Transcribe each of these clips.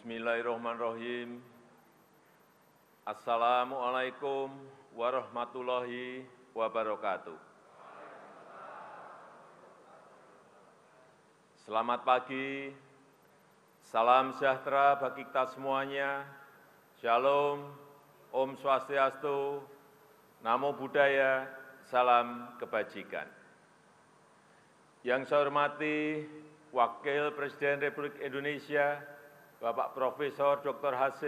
Bismillahirrahmanirrahim. Assalamualaikum warahmatullahi wabarakatuh. Selamat pagi, salam sejahtera bagi kita semuanya. Shalom, Om Swastiastu, Namo Buddhaya, salam kebajikan. Yang saya hormati Wakil Presiden Republik Indonesia, Bapak Profesor Dr. H.C.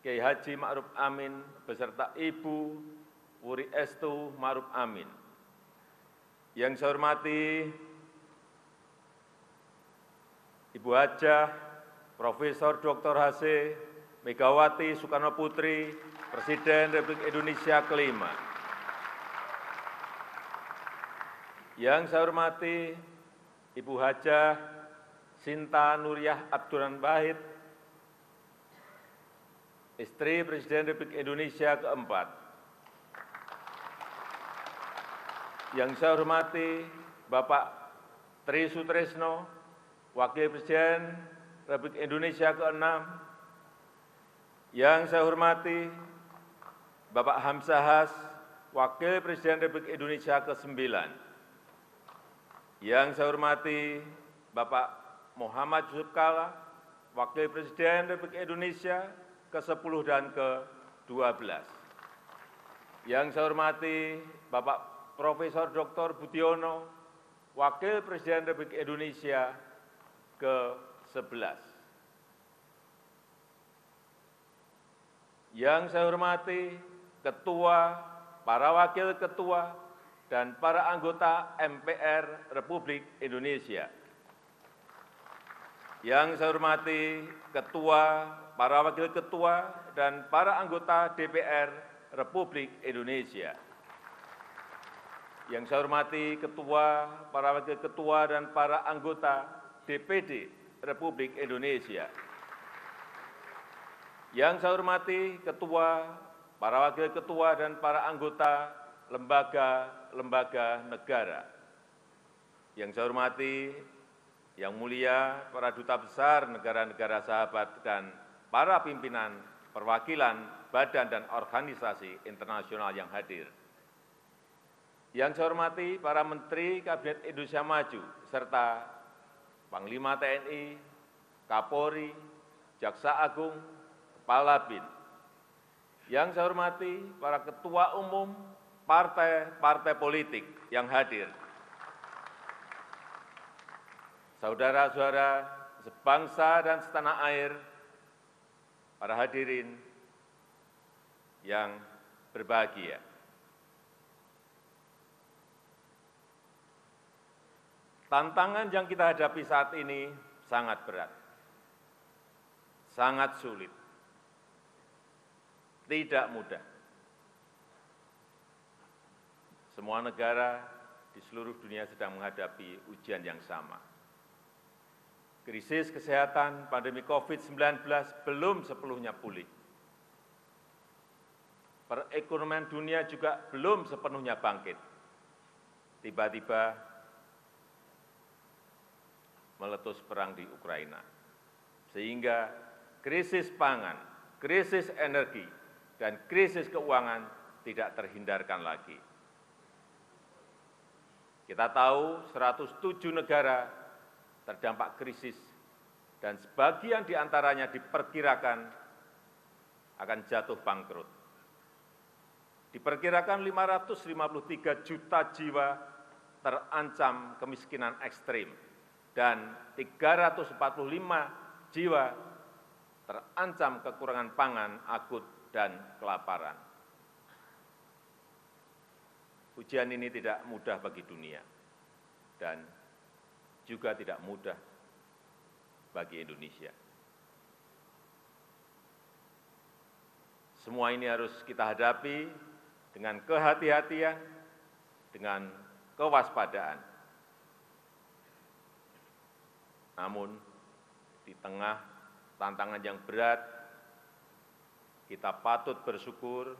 Kiai Haji Ma'ruf Amin, beserta Ibu Wuri Estu Ma'ruf Amin. Yang saya hormati Ibu Hajah Profesor Dr. H.C. Megawati Soekarno Putri, Presiden Republik Indonesia kelima. Yang saya hormati Ibu Hajah Sinta Nuriyah Abdurrahman Wahid, istri Presiden Republik Indonesia keempat. Yang saya hormati Bapak Tri Sutresno, Wakil Presiden Republik Indonesia keenam. Yang saya hormati Bapak Hamzahas, Wakil Presiden Republik Indonesia ke-9 yang saya hormati Bapak Muhammad Yusuf Kalla, Wakil Presiden Republik Indonesia ke-10 dan ke-12. Yang saya hormati Bapak Profesor Dr. Budiono, Wakil Presiden Republik Indonesia ke-11. Yang saya hormati Ketua, para Wakil Ketua, dan para anggota MPR Republik Indonesia. Yang saya hormati Ketua, para Wakil Ketua, dan para anggota DPR Republik Indonesia. Yang saya hormati Ketua, para Wakil Ketua, dan para anggota DPD Republik Indonesia. Yang saya hormati Ketua, para Wakil Ketua, dan para anggota lembaga-lembaga negara. Yang saya hormati, yang mulia para duta besar negara-negara sahabat dan para pimpinan perwakilan badan dan organisasi internasional yang hadir. Yang saya hormati para Menteri Kabinet Indonesia Maju, serta Panglima TNI, Kapolri, Jaksa Agung, Kepala BIN. Yang saya hormati para Ketua Umum partai-partai politik yang hadir. Saudara-saudara sebangsa dan setanah air, para hadirin yang berbahagia. Tantangan yang kita hadapi saat ini sangat berat, sangat sulit, tidak mudah. Semua negara di seluruh dunia sedang menghadapi ujian yang sama. Krisis kesehatan pandemi COVID-19 belum sepenuhnya pulih. Perekonomian dunia juga belum sepenuhnya bangkit. Tiba-tiba meletus perang di Ukraina. Sehingga krisis pangan, krisis energi, dan krisis keuangan tidak terhindarkan lagi. Kita tahu 107 negara terdampak krisis dan sebagian di antaranya diperkirakan akan jatuh bangkrut. Diperkirakan 553 juta jiwa terancam kemiskinan ekstrim dan 345 jiwa terancam kekurangan pangan akut dan kelaparan. Ujian ini tidak mudah bagi dunia dan juga tidak mudah bagi Indonesia. Semua ini harus kita hadapi dengan kehati-hatian, dengan kewaspadaan. Namun, di tengah tantangan yang berat, kita patut bersyukur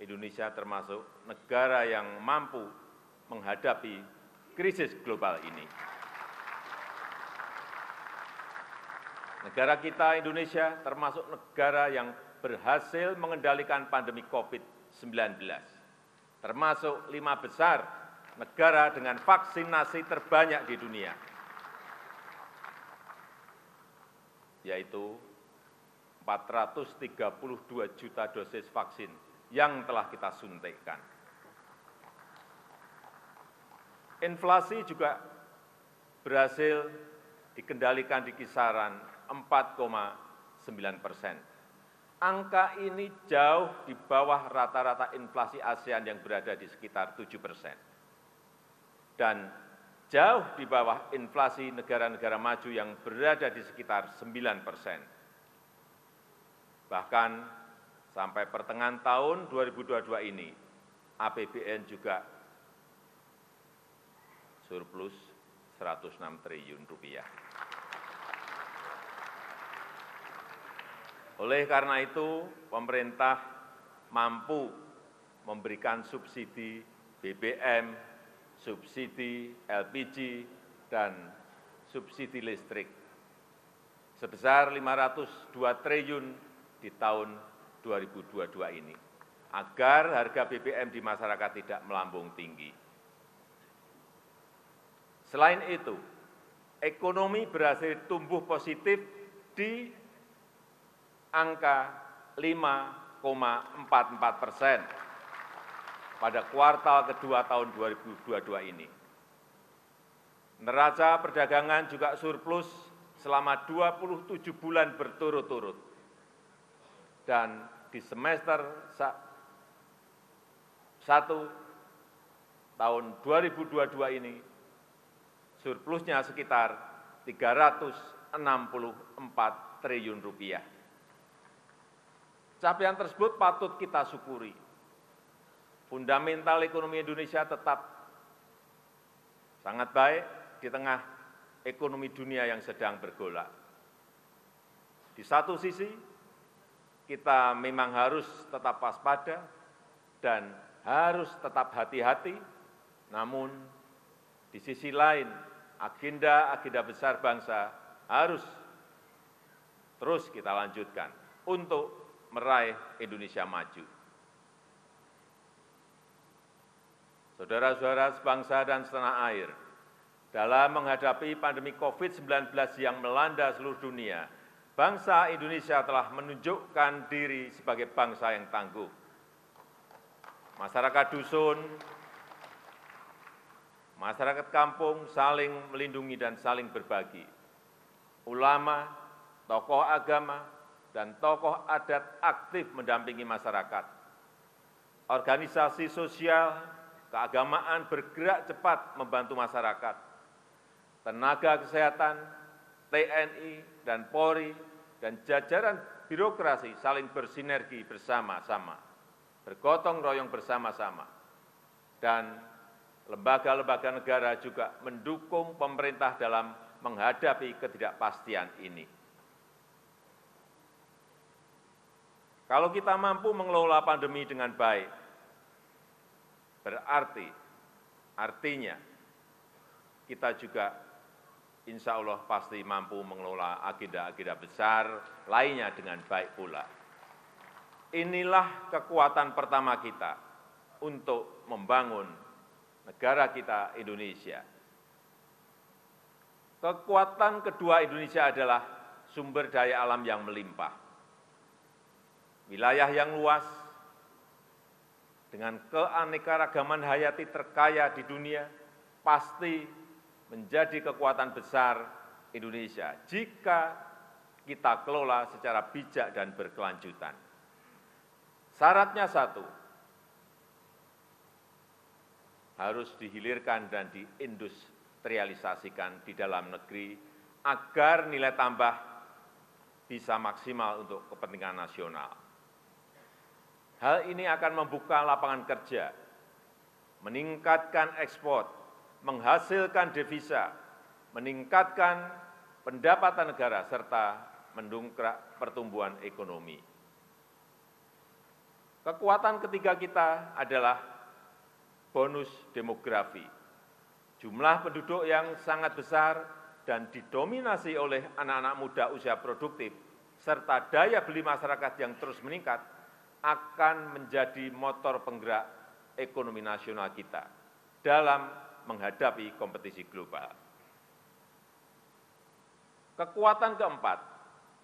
Indonesia termasuk negara yang mampu menghadapi krisis global ini. Negara kita indonesia termasuk negara yang berhasil mengendalikan pandemi covid sembilan belas termasuk lima besar negara dengan vaksinasi terbanyak di dunia yaitu empat ratus tiga puluh dua juta dosis vaksin yang telah kita suntikkan. Inflasi juga berhasil dikendalikan di kisaran 4,9 persen. Angka ini jauh di bawah rata-rata inflasi ASEAN yang berada di sekitar 7 persen. Dan jauh di bawah inflasi negara-negara maju yang berada di sekitar 9 persen. Bahkan sampai pertengahan tahun 2022 ini, APBN juga surplus 106 triliun rupiah. Oleh karena itu, pemerintah mampu memberikan subsidi BBM, subsidi LPG, dan subsidi listrik sebesar 502 triliun di tahun 2022 ini, agar harga BBM di masyarakat tidak melambung tinggi. Selain itu, ekonomi berhasil tumbuh positif di angka 5,44 persen pada kuartal kedua tahun 2022 ini. Neraca perdagangan juga surplus selama 27 bulan berturut-turut. Dan di semester 1 tahun 2022 ini, surplusnya sekitar 364 triliun rupiah. Capaian tersebut patut kita syukuri. Fundamental ekonomi Indonesia tetap sangat baik di tengah ekonomi dunia yang sedang bergolak. Di satu sisi, kita memang harus tetap waspada dan harus tetap hati-hati, namun di sisi lain, agenda-agenda besar bangsa harus terus kita lanjutkan untuk meraih Indonesia maju. Saudara-saudara sebangsa dan setanah air, dalam menghadapi pandemi COVID-19 yang melanda seluruh dunia, bangsa Indonesia telah menunjukkan diri sebagai bangsa yang tangguh. Masyarakat dusun, masyarakat kampung saling melindungi dan saling berbagi. Ulama, tokoh agama, dan tokoh adat aktif mendampingi masyarakat. Organisasi sosial, keagamaan bergerak cepat membantu masyarakat. Tenaga kesehatan, TNI, dan Polri, dan jajaran birokrasi saling bersinergi bersama-sama, bergotong royong bersama-sama. Dan lembaga-lembaga negara juga mendukung pemerintah dalam menghadapi ketidakpastian ini. Kalau kita mampu mengelola pandemi dengan baik, berarti, artinya kita juga insya Allah pasti mampu mengelola agenda-agenda besar lainnya dengan baik pula. Inilah kekuatan pertama kita untuk membangun negara kita Indonesia. Kekuatan kedua Indonesia adalah sumber daya alam yang melimpah wilayah yang luas, dengan keanekaragaman hayati terkaya di dunia, pasti menjadi kekuatan besar Indonesia jika kita kelola secara bijak dan berkelanjutan. Syaratnya satu, harus dihilirkan dan diindustrialisasikan di dalam negeri agar nilai tambah bisa maksimal untuk kepentingan nasional. Hal ini akan membuka lapangan kerja, meningkatkan ekspor, menghasilkan devisa, meningkatkan pendapatan negara, serta mendongkrak pertumbuhan ekonomi. Kekuatan ketiga kita adalah bonus demografi. Jumlah penduduk yang sangat besar dan didominasi oleh anak-anak muda usia produktif, serta daya beli masyarakat yang terus meningkat, akan menjadi motor penggerak ekonomi nasional kita dalam menghadapi kompetisi global. Kekuatan keempat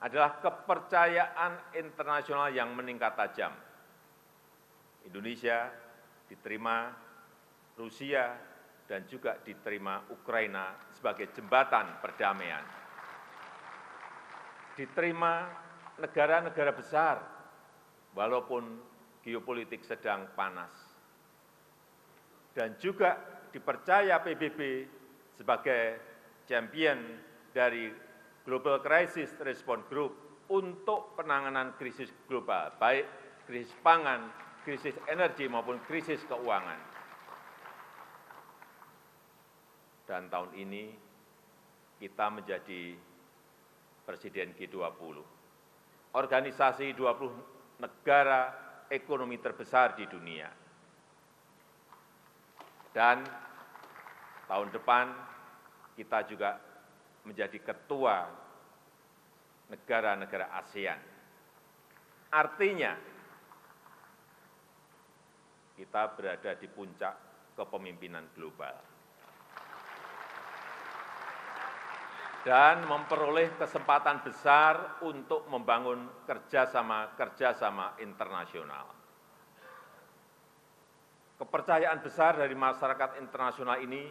adalah kepercayaan internasional yang meningkat tajam. Indonesia diterima Rusia dan juga diterima Ukraina sebagai jembatan perdamaian. Diterima negara-negara besar, walaupun geopolitik sedang panas. Dan juga dipercaya PBB sebagai champion dari Global Crisis Response Group untuk penanganan krisis global, baik krisis pangan, krisis energi maupun krisis keuangan. Dan tahun ini kita menjadi Presiden G20, organisasi 20 negara ekonomi terbesar di dunia. Dan tahun depan kita juga menjadi ketua negara-negara ASEAN. Artinya, kita berada di puncak kepemimpinan global. Dan memperoleh kesempatan besar untuk membangun kerjasama-kerjasama internasional. Kepercayaan besar dari masyarakat internasional ini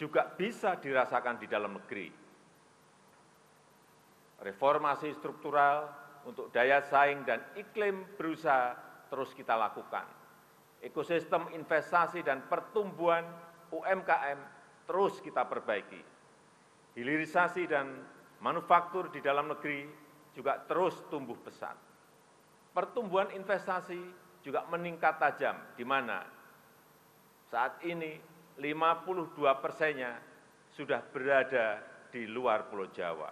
juga bisa dirasakan di dalam negeri. Reformasi struktural untuk daya saing dan iklim berusaha terus kita lakukan. Ekosistem investasi dan pertumbuhan UMKM terus kita perbaiki. Hilirisasi dan manufaktur di dalam negeri juga terus tumbuh pesat. Pertumbuhan investasi juga meningkat tajam, di mana saat ini 52 persennya sudah berada di luar Pulau Jawa.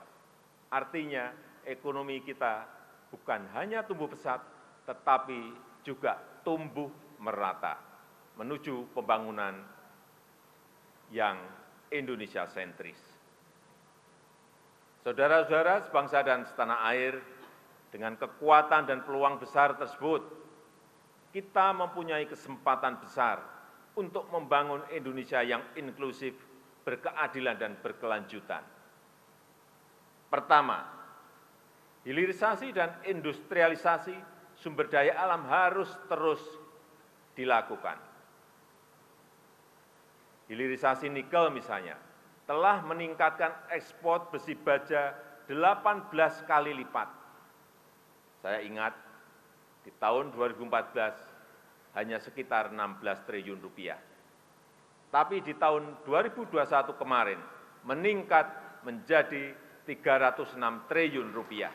Artinya ekonomi kita bukan hanya tumbuh pesat, tetapi juga tumbuh merata menuju pembangunan yang Indonesia sentris. Saudara-saudara sebangsa dan setanah air, dengan kekuatan dan peluang besar tersebut, kita mempunyai kesempatan besar untuk membangun Indonesia yang inklusif, berkeadilan, dan berkelanjutan. Pertama, hilirisasi dan industrialisasi sumber daya alam harus terus dilakukan. Hilirisasi nikel misalnya, telah meningkatkan ekspor besi baja 18 kali lipat. Saya ingat di tahun 2014 hanya sekitar 16 triliun rupiah. Tapi di tahun 2021 kemarin meningkat menjadi 306 triliun rupiah.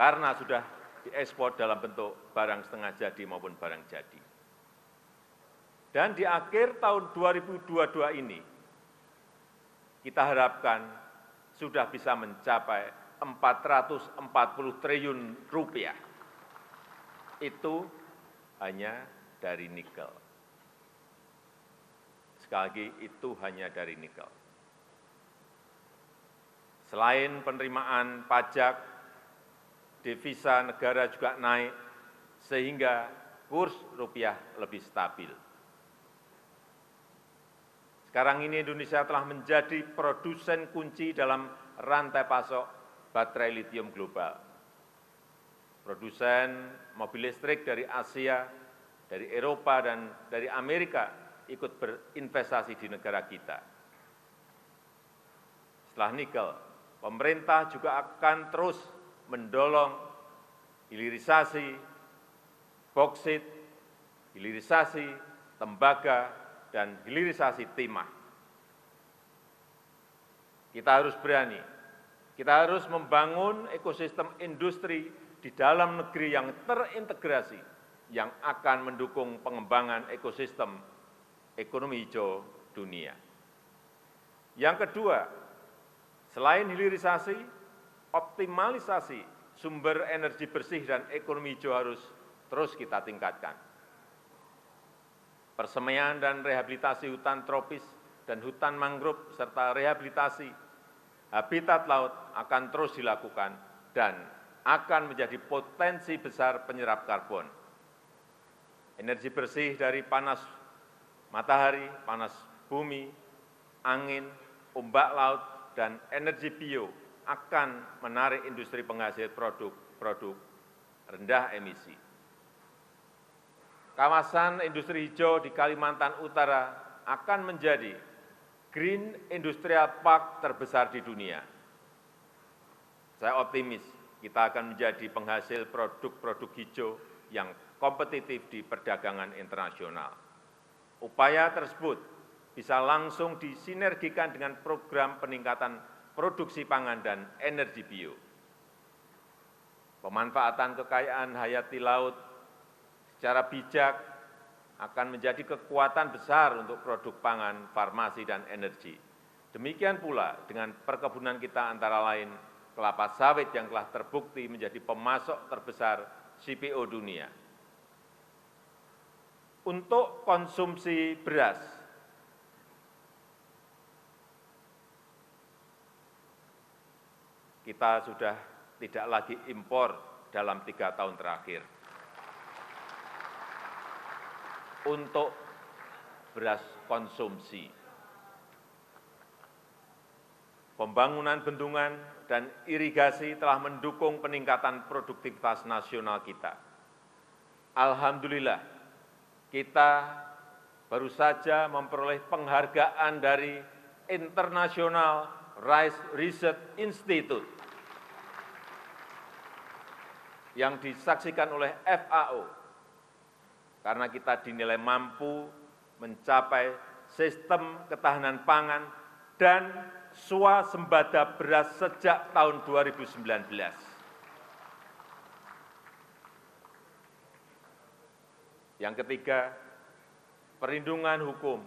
Karena sudah diekspor dalam bentuk barang setengah jadi maupun barang jadi. Dan di akhir tahun 2022 ini, kita harapkan sudah bisa mencapai 440 triliun rupiah itu hanya dari nikel. Sekali lagi, itu hanya dari nikel. Selain penerimaan pajak, devisa negara juga naik, sehingga kurs rupiah lebih stabil. Sekarang ini Indonesia telah menjadi produsen kunci dalam rantai pasok baterai litium global produsen mobil listrik dari Asia, dari Eropa, dan dari Amerika ikut berinvestasi di negara kita. Setelah nikel, pemerintah juga akan terus mendorong hilirisasi boksit, hilirisasi tembaga, dan hilirisasi timah. Kita harus berani, kita harus membangun ekosistem industri di dalam negeri yang terintegrasi yang akan mendukung pengembangan ekosistem ekonomi hijau dunia. Yang kedua, selain hilirisasi, optimalisasi sumber energi bersih dan ekonomi hijau harus terus kita tingkatkan. Persemaian dan rehabilitasi hutan tropis dan hutan mangrove serta rehabilitasi habitat laut akan terus dilakukan dan akan menjadi potensi besar penyerap karbon. Energi bersih dari panas matahari, panas bumi, angin, ombak laut, dan energi bio akan menarik industri penghasil produk-produk rendah emisi. Kawasan industri hijau di Kalimantan Utara akan menjadi Green Industrial Park terbesar di dunia. Saya optimis kita akan menjadi penghasil produk-produk hijau yang kompetitif di perdagangan internasional. Upaya tersebut bisa langsung disinergikan dengan program peningkatan produksi pangan dan energi bio. Pemanfaatan kekayaan hayati laut secara bijak akan menjadi kekuatan besar untuk produk pangan, farmasi, dan energi. Demikian pula dengan perkebunan kita antara lain kelapa sawit yang telah terbukti menjadi pemasok terbesar CPO dunia. Untuk konsumsi beras, kita sudah tidak lagi impor dalam tiga tahun terakhir. Untuk beras konsumsi. Pembangunan bendungan dan irigasi telah mendukung peningkatan produktivitas nasional kita. Alhamdulillah, kita baru saja memperoleh penghargaan dari International Rice Research Institute yang disaksikan oleh FAO karena kita dinilai mampu mencapai sistem ketahanan pangan dan swasembada beras sejak tahun 2019. Yang ketiga, perlindungan hukum,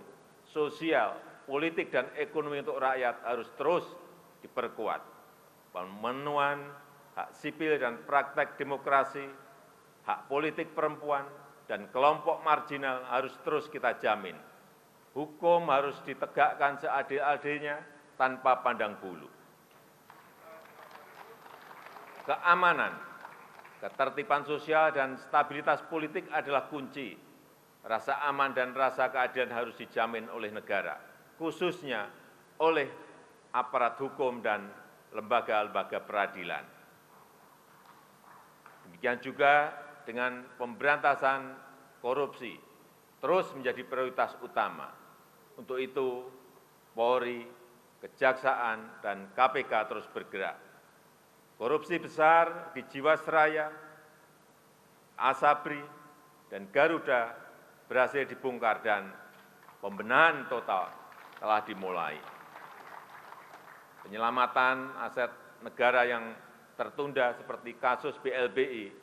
sosial, politik, dan ekonomi untuk rakyat harus terus diperkuat. Pemenuhan hak sipil dan praktek demokrasi, hak politik perempuan, dan kelompok marginal harus terus kita jamin. Hukum harus ditegakkan seadil-adilnya tanpa pandang bulu. Keamanan, ketertiban sosial, dan stabilitas politik adalah kunci. Rasa aman dan rasa keadilan harus dijamin oleh negara, khususnya oleh aparat hukum dan lembaga-lembaga peradilan. Demikian juga dengan pemberantasan korupsi terus menjadi prioritas utama. Untuk itu, Polri, Kejaksaan, dan KPK terus bergerak. Korupsi besar di Jiwasraya, Asabri, dan Garuda berhasil dibongkar dan pembenahan total telah dimulai. Penyelamatan aset negara yang tertunda seperti kasus BLBI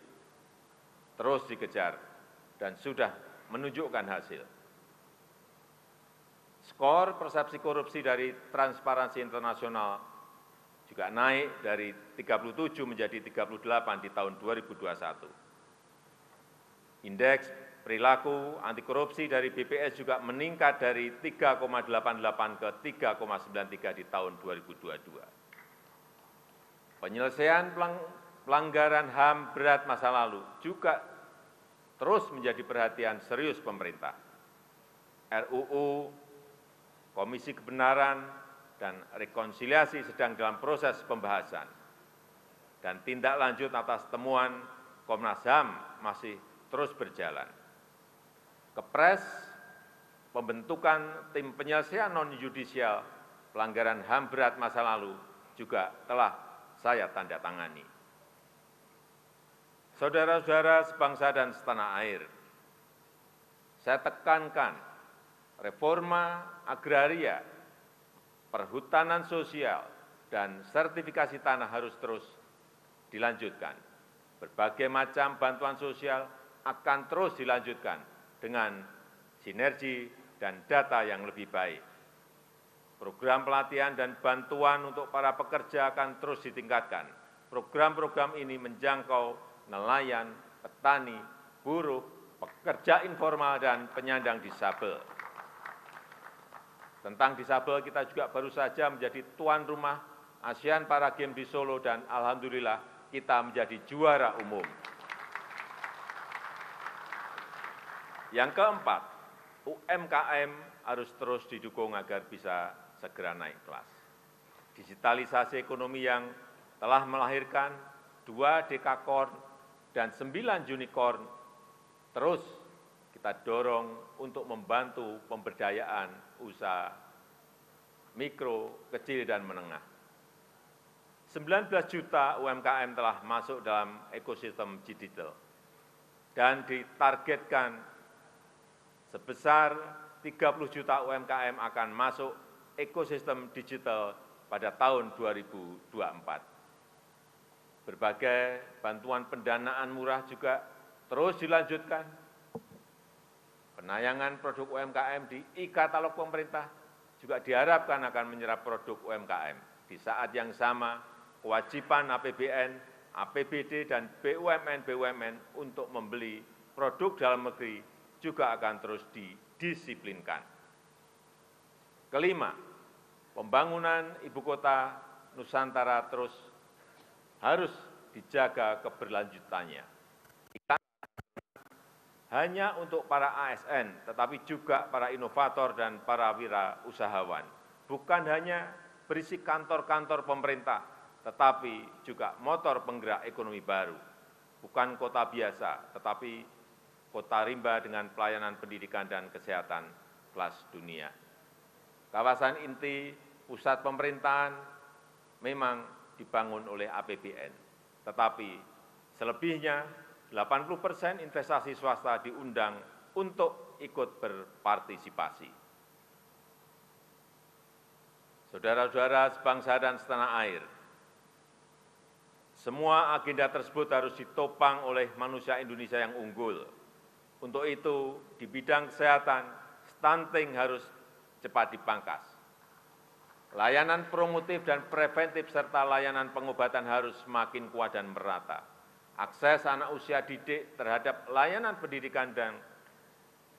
terus dikejar dan sudah menunjukkan hasil. Skor persepsi korupsi dari Transparansi Internasional juga naik dari 37 menjadi 38 di tahun 2021. Indeks perilaku anti korupsi dari BPS juga meningkat dari 3,88 ke 3,93 di tahun 2022. Penyelesaian pelanggaran HAM berat masa lalu juga terus menjadi perhatian serius pemerintah. RUU, Komisi Kebenaran, dan Rekonsiliasi sedang dalam proses pembahasan. Dan tindak lanjut atas temuan Komnas HAM masih terus berjalan. Kepres pembentukan tim penyelesaian non-yudisial pelanggaran HAM berat masa lalu juga telah saya tanda tangani. Saudara-saudara sebangsa dan setanah air, saya tekankan reforma agraria, perhutanan sosial, dan sertifikasi tanah harus terus dilanjutkan. Berbagai macam bantuan sosial akan terus dilanjutkan dengan sinergi dan data yang lebih baik. Program pelatihan dan bantuan untuk para pekerja akan terus ditingkatkan. Program-program ini menjangkau nelayan, petani, buruh, pekerja informal, dan penyandang disabel. Tentang disabel kita juga baru saja menjadi tuan rumah ASEAN Para Games di Solo dan Alhamdulillah kita menjadi juara umum. Yang keempat, UMKM harus terus didukung agar bisa segera naik kelas. Digitalisasi ekonomi yang telah melahirkan dua dekakorn dan sembilan unicorn terus kita dorong untuk membantu pemberdayaan usaha mikro, kecil, dan menengah. 19 juta UMKM telah masuk dalam ekosistem digital dan ditargetkan sebesar 30 juta UMKM akan masuk ekosistem digital pada tahun 2024. Berbagai bantuan pendanaan murah juga terus dilanjutkan Penayangan produk UMKM di e-katalog pemerintah juga diharapkan akan menyerap produk UMKM. Di saat yang sama, kewajiban APBN, APBD, dan BUMN-BUMN untuk membeli produk dalam negeri juga akan terus didisiplinkan. Kelima, pembangunan ibu kota Nusantara terus harus dijaga keberlanjutannya. Hanya untuk para asn tetapi juga para inovator dan para wira usahawan bukan hanya berisi kantor kantor pemerintah tetapi juga motor penggerak ekonomi baru. Bukan kota biasa tetapi kota rimba dengan pelayanan pendidikan dan kesehatan kelas dunia. Kawasan inti pusat pemerintahan memang dibangun oleh apbn tetapi selebihnya 80 persen investasi swasta diundang untuk ikut berpartisipasi. Saudara-saudara sebangsa dan setanah air, semua agenda tersebut harus ditopang oleh manusia Indonesia yang unggul. Untuk itu, di bidang kesehatan, stunting harus cepat dipangkas. Layanan promotif dan preventif serta layanan pengobatan harus semakin kuat dan merata akses anak usia didik terhadap layanan pendidikan dan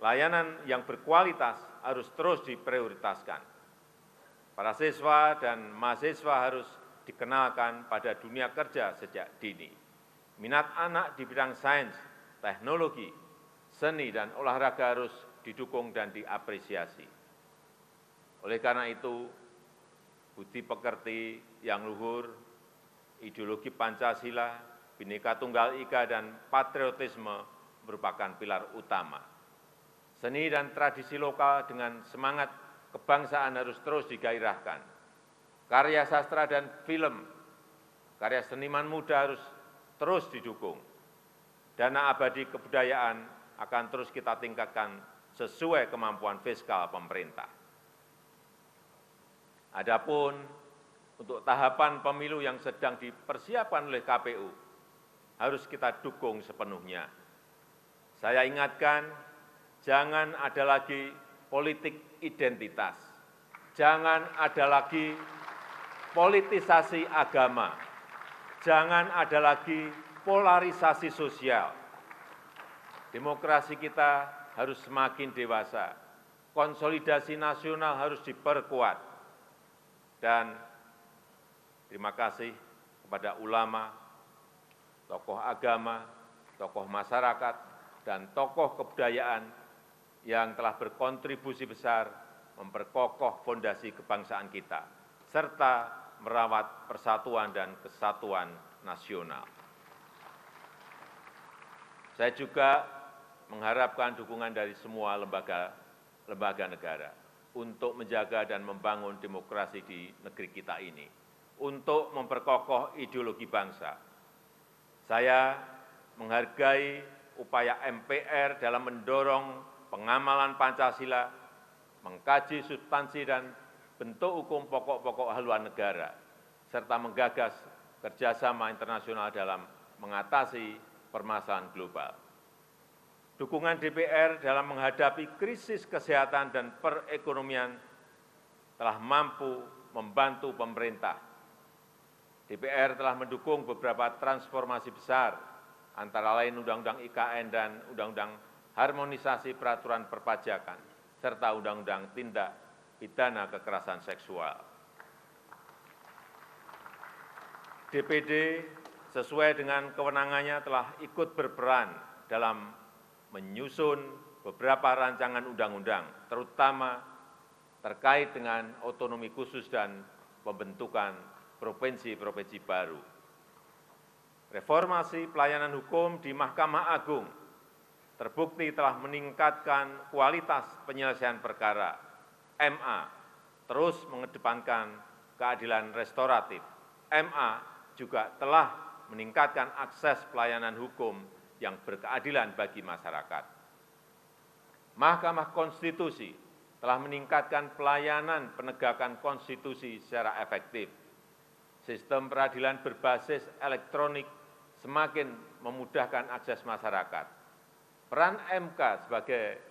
layanan yang berkualitas harus terus diprioritaskan. Para siswa dan mahasiswa harus dikenalkan pada dunia kerja sejak dini. Minat anak di bidang sains, teknologi, seni, dan olahraga harus didukung dan diapresiasi. Oleh karena itu, budi pekerti yang luhur, ideologi Pancasila, Bhinneka Tunggal Ika dan patriotisme merupakan pilar utama. Seni dan tradisi lokal dengan semangat kebangsaan harus terus digairahkan. Karya sastra dan film, karya seniman muda harus terus didukung. Dana abadi kebudayaan akan terus kita tingkatkan sesuai kemampuan fiskal pemerintah. Adapun untuk tahapan pemilu yang sedang dipersiapkan oleh KPU, harus kita dukung sepenuhnya. Saya ingatkan, jangan ada lagi politik identitas, jangan ada lagi politisasi agama, jangan ada lagi polarisasi sosial. Demokrasi kita harus semakin dewasa, konsolidasi nasional harus diperkuat, dan terima kasih kepada ulama, tokoh agama, tokoh masyarakat, dan tokoh kebudayaan yang telah berkontribusi besar memperkokoh fondasi kebangsaan kita, serta merawat persatuan dan kesatuan nasional. Saya juga mengharapkan dukungan dari semua lembaga, lembaga negara untuk menjaga dan membangun demokrasi di negeri kita ini, untuk memperkokoh ideologi bangsa, saya menghargai upaya MPR dalam mendorong pengamalan Pancasila, mengkaji substansi dan bentuk hukum pokok-pokok haluan negara, serta menggagas kerjasama internasional dalam mengatasi permasalahan global. Dukungan DPR dalam menghadapi krisis kesehatan dan perekonomian telah mampu membantu pemerintah dpr telah mendukung beberapa transformasi besar antara lain undang undang ikn dan undang undang harmonisasi peraturan perpajakan serta undang undang tindak pidana kekerasan seksual. DPD sesuai dengan kewenangannya telah ikut berperan dalam menyusun beberapa rancangan undang-undang, terutama terkait dengan otonomi khusus dan pembentukan provinsi-provinsi baru. Reformasi pelayanan hukum di Mahkamah Agung terbukti telah meningkatkan kualitas penyelesaian perkara. MA terus mengedepankan keadilan restoratif. MA juga telah meningkatkan akses pelayanan hukum yang berkeadilan bagi masyarakat. Mahkamah Konstitusi telah meningkatkan pelayanan penegakan konstitusi secara efektif. Sistem peradilan berbasis elektronik semakin memudahkan akses masyarakat. Peran MK sebagai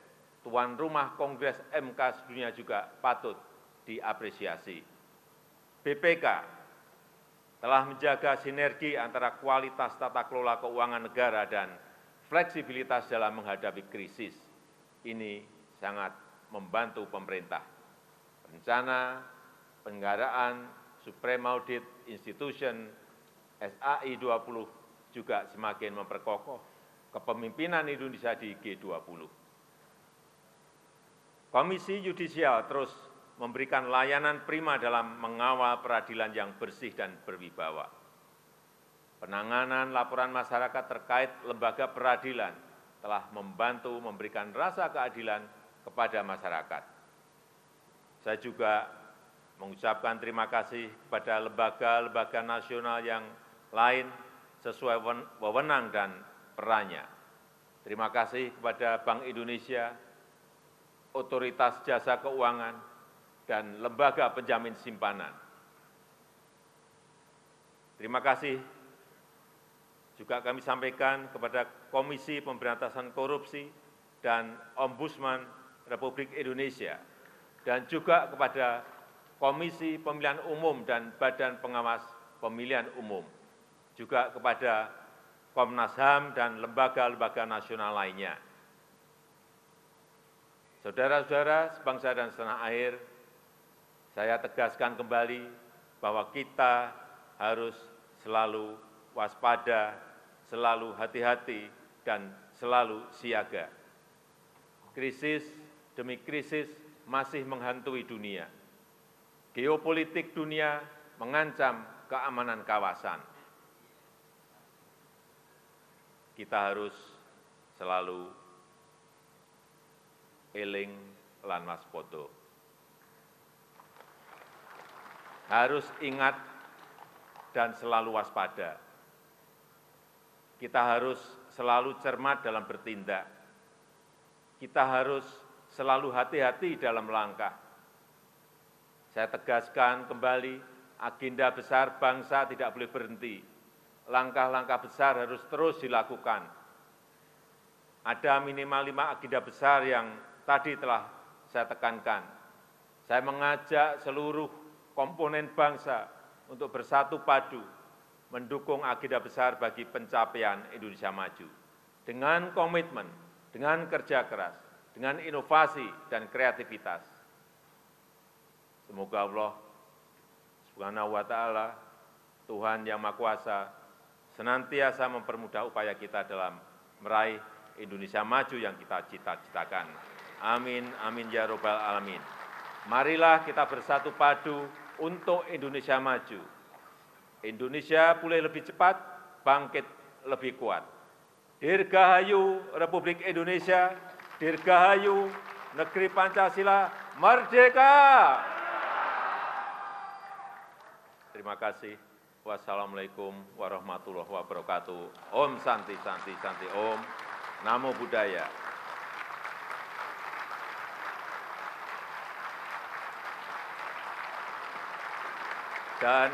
tuan rumah Kongres MK sedunia juga patut diapresiasi. BPK telah menjaga sinergi antara kualitas tata kelola keuangan negara dan fleksibilitas dalam menghadapi krisis. Ini sangat membantu pemerintah. Rencana penggaraan Supreme Audit Institution SAI 20 juga semakin memperkokoh kepemimpinan Indonesia di G20. Komisi Yudisial terus memberikan layanan prima dalam mengawal peradilan yang bersih dan berwibawa. Penanganan laporan masyarakat terkait lembaga peradilan telah membantu memberikan rasa keadilan kepada masyarakat. Saya juga mengucapkan terima kasih kepada lembaga-lembaga nasional yang lain sesuai wewenang dan perannya. Terima kasih kepada Bank Indonesia, Otoritas Jasa Keuangan, dan lembaga penjamin simpanan. Terima kasih juga kami sampaikan kepada Komisi Pemberantasan Korupsi dan Ombudsman Republik Indonesia, dan juga kepada Komisi Pemilihan Umum dan Badan Pengawas Pemilihan Umum, juga kepada Komnas HAM dan lembaga-lembaga nasional lainnya. Saudara-saudara sebangsa dan setanah air, saya tegaskan kembali bahwa kita harus selalu waspada, selalu hati-hati, dan selalu siaga. Krisis demi krisis masih menghantui dunia. Geopolitik dunia mengancam keamanan kawasan. Kita harus selalu eling lan waspada. Harus ingat dan selalu waspada. Kita harus selalu cermat dalam bertindak. Kita harus selalu hati-hati dalam langkah. Saya tegaskan kembali, agenda besar bangsa tidak boleh berhenti. Langkah-langkah besar harus terus dilakukan. Ada minimal lima agenda besar yang tadi telah saya tekankan. Saya mengajak seluruh komponen bangsa untuk bersatu padu mendukung agenda besar bagi pencapaian Indonesia maju. Dengan komitmen, dengan kerja keras, dengan inovasi dan kreativitas. Semoga Allah Subhanahu wa taala Tuhan yang Maha Kuasa senantiasa mempermudah upaya kita dalam meraih Indonesia maju yang kita cita-citakan. Amin, amin ya robbal alamin. Marilah kita bersatu padu untuk Indonesia maju. Indonesia pulih lebih cepat, bangkit lebih kuat. Dirgahayu Republik Indonesia, Dirgahayu Negeri Pancasila Merdeka! Terima kasih. Wassalamualaikum warahmatullahi wabarakatuh. Om Santi Santi Santi Om. Namo Buddhaya. Dan